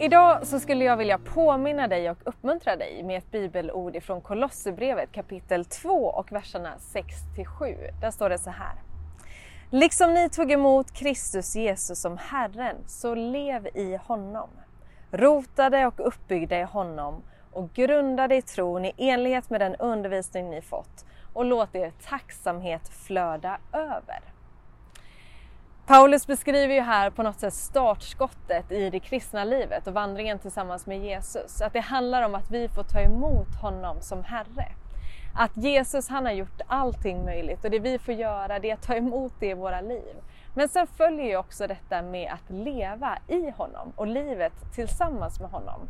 Idag så skulle jag vilja påminna dig och uppmuntra dig med ett bibelord ifrån Kolosserbrevet kapitel 2 och verserna 6 7. Där står det så här. Liksom ni tog emot Kristus Jesus som Herren, så lev i honom. Rotade och uppbyggda i honom och grundade i tron i enlighet med den undervisning ni fått och låt er tacksamhet flöda över. Paulus beskriver ju här på något sätt startskottet i det kristna livet och vandringen tillsammans med Jesus. Att det handlar om att vi får ta emot honom som Herre. Att Jesus han har gjort allting möjligt och det vi får göra det är att ta emot det i våra liv. Men sen följer ju också detta med att leva i honom och livet tillsammans med honom.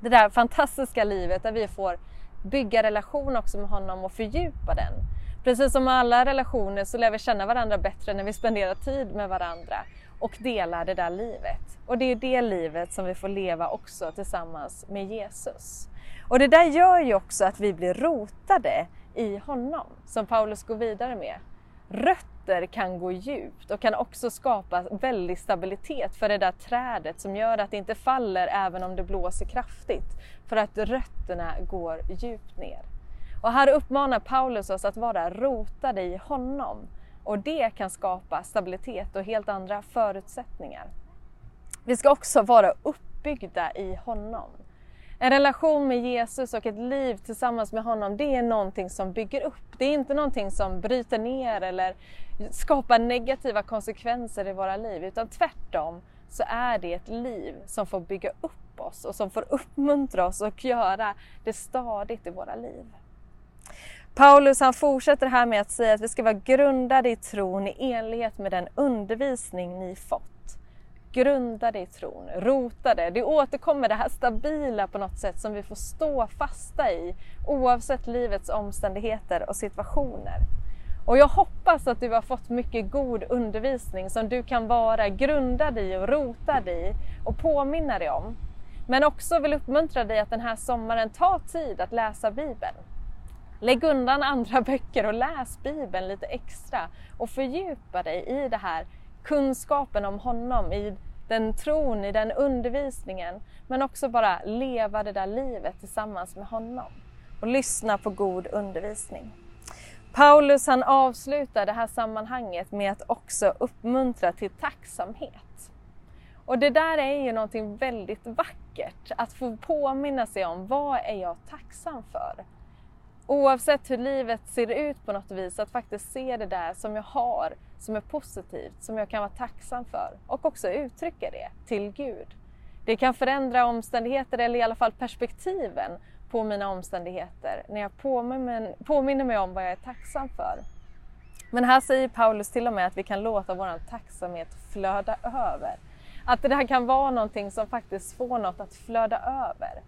Det där fantastiska livet där vi får bygga relation också med honom och fördjupa den. Precis som med alla relationer så lär vi känna varandra bättre när vi spenderar tid med varandra och delar det där livet. Och det är det livet som vi får leva också tillsammans med Jesus. Och det där gör ju också att vi blir rotade i honom, som Paulus går vidare med. Rötter kan gå djupt och kan också skapa väldig stabilitet för det där trädet som gör att det inte faller även om det blåser kraftigt. För att rötterna går djupt ner. Och här uppmanar Paulus oss att vara rotade i honom och det kan skapa stabilitet och helt andra förutsättningar. Vi ska också vara uppbyggda i honom. En relation med Jesus och ett liv tillsammans med honom, det är någonting som bygger upp. Det är inte någonting som bryter ner eller skapar negativa konsekvenser i våra liv, utan tvärtom så är det ett liv som får bygga upp oss och som får uppmuntra oss och göra det stadigt i våra liv. Paulus han fortsätter här med att säga att vi ska vara grundade i tron i enlighet med den undervisning ni fått. Grundade i tron, rotade. Det återkommer det här stabila på något sätt som vi får stå fasta i oavsett livets omständigheter och situationer. Och jag hoppas att du har fått mycket god undervisning som du kan vara grundad i och rotad i och påminna dig om. Men också vill uppmuntra dig att den här sommaren ta tid att läsa Bibeln. Lägg undan andra böcker och läs Bibeln lite extra och fördjupa dig i det här kunskapen om honom, i den tron, i den undervisningen. Men också bara leva det där livet tillsammans med honom och lyssna på god undervisning. Paulus han avslutar det här sammanhanget med att också uppmuntra till tacksamhet. Och det där är ju någonting väldigt vackert, att få påminna sig om vad är jag tacksam för? Oavsett hur livet ser ut på något vis, att faktiskt se det där som jag har, som är positivt, som jag kan vara tacksam för och också uttrycka det till Gud. Det kan förändra omständigheter eller i alla fall perspektiven på mina omständigheter när jag påminner mig om vad jag är tacksam för. Men här säger Paulus till och med att vi kan låta vår tacksamhet flöda över. Att det här kan vara någonting som faktiskt får något att flöda över.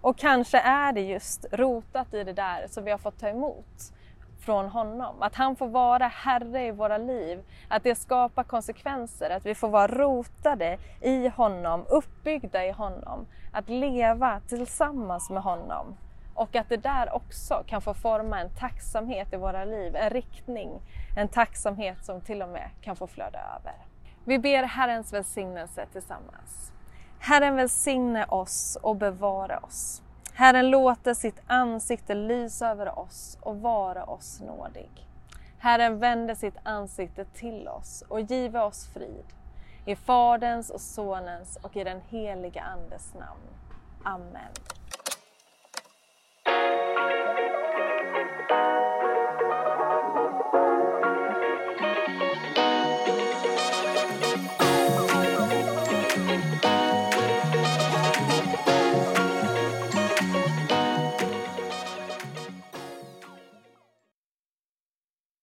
Och kanske är det just rotat i det där som vi har fått ta emot från honom. Att han får vara Herre i våra liv. Att det skapar konsekvenser. Att vi får vara rotade i honom, uppbyggda i honom. Att leva tillsammans med honom. Och att det där också kan få forma en tacksamhet i våra liv, en riktning, en tacksamhet som till och med kan få flöda över. Vi ber Herrens välsignelse tillsammans. Herren välsigne oss och bevara oss. Herren låter sitt ansikte lysa över oss och vara oss nådig. Herren vände sitt ansikte till oss och give oss frid. I Faderns och Sonens och i den heliga Andes namn. Amen.